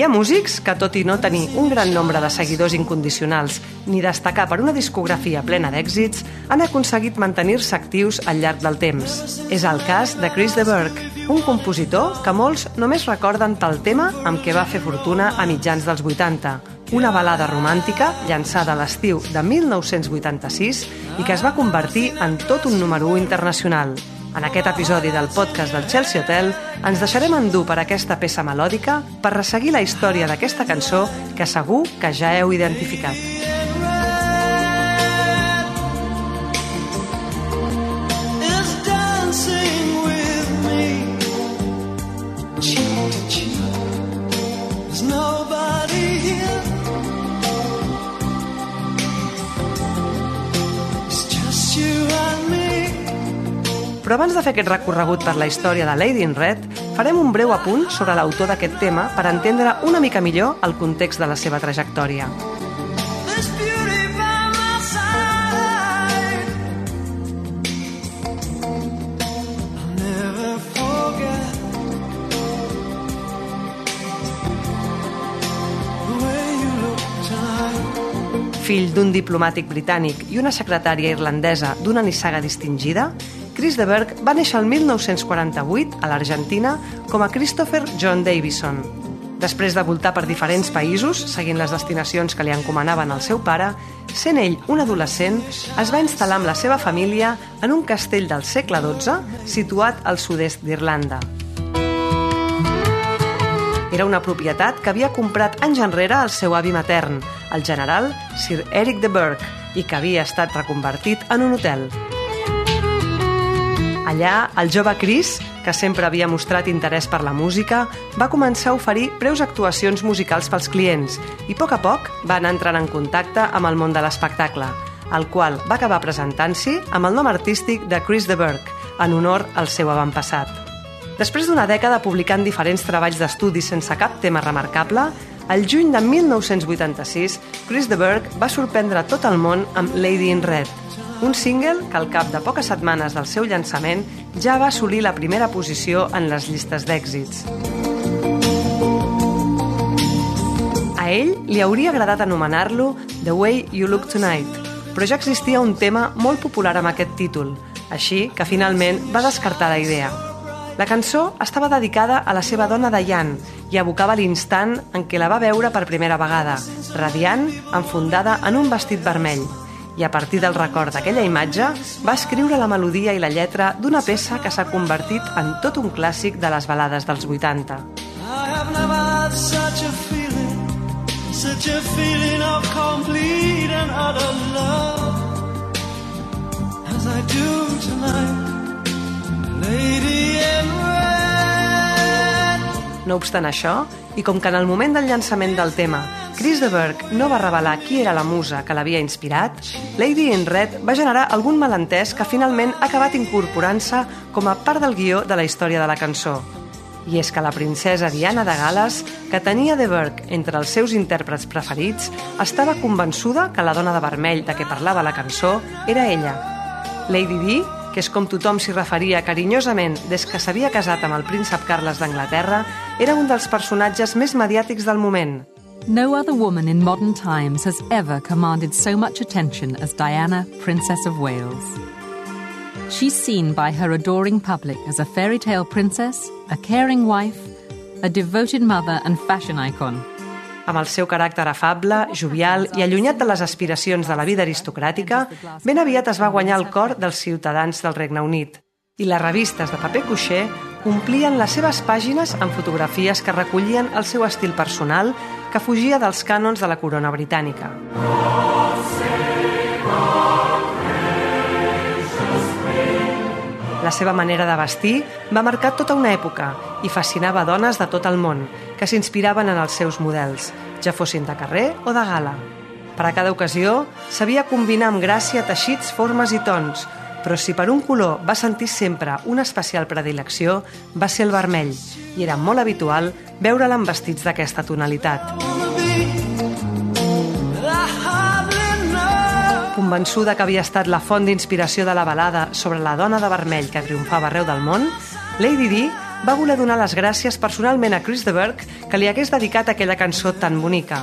Hi ha músics que, tot i no tenir un gran nombre de seguidors incondicionals ni destacar per una discografia plena d'èxits, han aconseguit mantenir-se actius al llarg del temps. És el cas de Chris de Burgh, un compositor que molts només recorden tal tema amb què va fer fortuna a mitjans dels 80, una balada romàntica llançada a l'estiu de 1986 i que es va convertir en tot un número 1 internacional. En aquest episodi del podcast del Chelsea Hotel ens deixarem endur per aquesta peça melòdica per resseguir la història d'aquesta cançó que segur que ja heu identificat. Però abans de fer aquest recorregut per la història de Lady in Red, farem un breu apunt sobre l'autor d'aquest tema per entendre una mica millor el context de la seva trajectòria. Fill d'un diplomàtic britànic i una secretària irlandesa d'una nissaga distingida, Chris de Burgh va néixer el 1948 a l'Argentina com a Christopher John Davison. Després de voltar per diferents països, seguint les destinacions que li encomanaven el seu pare, sent ell un adolescent, es va instal·lar amb la seva família en un castell del segle XII situat al sud-est d'Irlanda. Era una propietat que havia comprat anys enrere el seu avi matern, el general Sir Eric de Burgh, i que havia estat reconvertit en un hotel. Allà, el jove Chris, que sempre havia mostrat interès per la música, va començar a oferir preus actuacions musicals pels clients i a poc a poc va anar entrant en contacte amb el món de l'espectacle, el qual va acabar presentant-s'hi amb el nom artístic de Chris de Burgh, en honor al seu avantpassat. Després d'una dècada publicant diferents treballs d'estudi sense cap tema remarcable, el juny de 1986, Chris de Burgh va sorprendre tot el món amb Lady in Red, un single que al cap de poques setmanes del seu llançament ja va assolir la primera posició en les llistes d'èxits. A ell li hauria agradat anomenar-lo The Way You Look Tonight, però ja existia un tema molt popular amb aquest títol, així que finalment va descartar la idea. La cançó estava dedicada a la seva dona Diane i evocava l'instant en què la va veure per primera vegada, radiant, enfundada en un vestit vermell. I a partir del record d'aquella imatge, va escriure la melodia i la lletra d'una peça que s'ha convertit en tot un clàssic de les balades dels 80. I have never had such a feeling, such a feeling of complete and utter love as I do tonight, No obstant això, i com que en el moment del llançament del tema Chris de Burgh no va revelar qui era la musa que l'havia inspirat, Lady in Red va generar algun malentès que finalment ha acabat incorporant-se com a part del guió de la història de la cançó. I és que la princesa Diana de Gales, que tenia de Burgh entre els seus intèrprets preferits, estava convençuda que la dona de vermell de què parlava la cançó era ella. Lady Di, que és com tothom s'hi referia carinyosament des que s'havia casat amb el príncep Carles d'Anglaterra, era un dels personatges més mediàtics del moment. No other woman in modern times has ever commanded so much attention as Diana, Princess of Wales. She's seen by her adoring public as a fairy tale princess, a caring wife, a devoted mother, and fashion icon. Amb el seu caràcter afable, jovial i allunyat de les aspiracions de la vida aristocràtica, ben aviat es va guanyar el cor dels ciutadans del Regne Unit. I les revistes de paper cuixer omplien les seves pàgines amb fotografies que recollien el seu estil personal que fugia dels cànons de la corona britànica. La seva manera de vestir va marcar tota una època i fascinava dones de tot el món que s'inspiraven en els seus models, ja fossin de carrer o de gala. Per a cada ocasió, sabia combinar amb gràcia teixits, formes i tons, però si per un color va sentir sempre una especial predilecció, va ser el vermell, i era molt habitual veure-la amb vestits d'aquesta tonalitat. Convençuda que havia estat la font d'inspiració de la balada sobre la dona de vermell que triomfava arreu del món, Lady Di va voler donar les gràcies personalment a Chris de Burgh que li hagués dedicat aquella cançó tan bonica.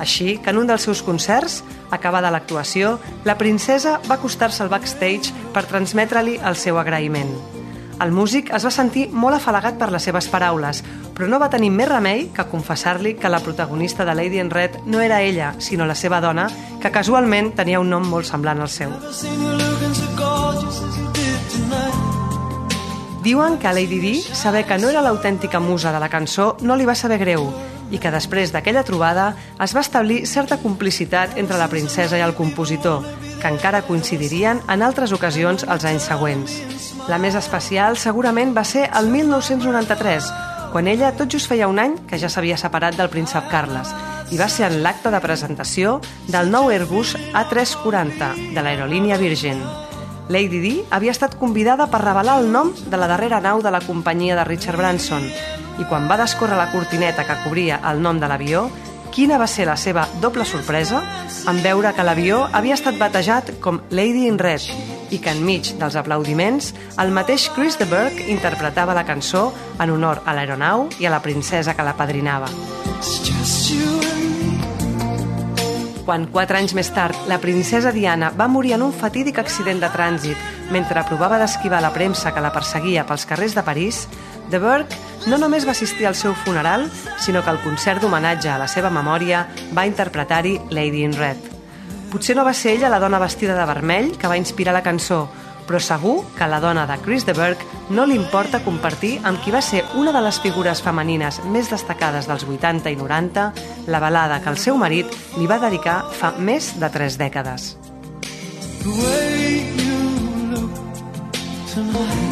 Així que en un dels seus concerts, acabada l'actuació, la princesa va acostar-se al backstage per transmetre-li el seu agraïment. El músic es va sentir molt afalagat per les seves paraules, però no va tenir més remei que confessar-li que la protagonista de Lady in Red no era ella, sinó la seva dona, que casualment tenia un nom molt semblant al seu. Diuen que a Lady Di saber que no era l'autèntica musa de la cançó no li va saber greu i que després d'aquella trobada es va establir certa complicitat entre la princesa i el compositor, que encara coincidirien en altres ocasions els anys següents. La més especial segurament va ser el 1993, quan ella tot just feia un any que ja s'havia separat del príncep Carles i va ser en l'acte de presentació del nou Airbus A340 de l'aerolínia Virgin. Lady Di havia estat convidada per revelar el nom de la darrera nau de la companyia de Richard Branson i quan va descórrer la cortineta que cobria el nom de l'avió, quina va ser la seva doble sorpresa en veure que l'avió havia estat batejat com Lady in Red i que enmig dels aplaudiments el mateix Chris de Burgh interpretava la cançó en honor a l'aeronau i a la princesa que la padrinava. Quan, quatre anys més tard, la princesa Diana va morir en un fatídic accident de trànsit mentre provava d'esquivar la premsa que la perseguia pels carrers de París, de Burgh no només va assistir al seu funeral, sinó que al concert d'homenatge a la seva memòria va interpretar-hi Lady in Red. Potser no va ser ella la dona vestida de vermell que va inspirar la cançó, però segur que la dona de Chris de Burgh no li importa compartir amb qui va ser una de les figures femenines més destacades dels 80 i 90 la balada que el seu marit li va dedicar fa més de tres dècades. The way you look tonight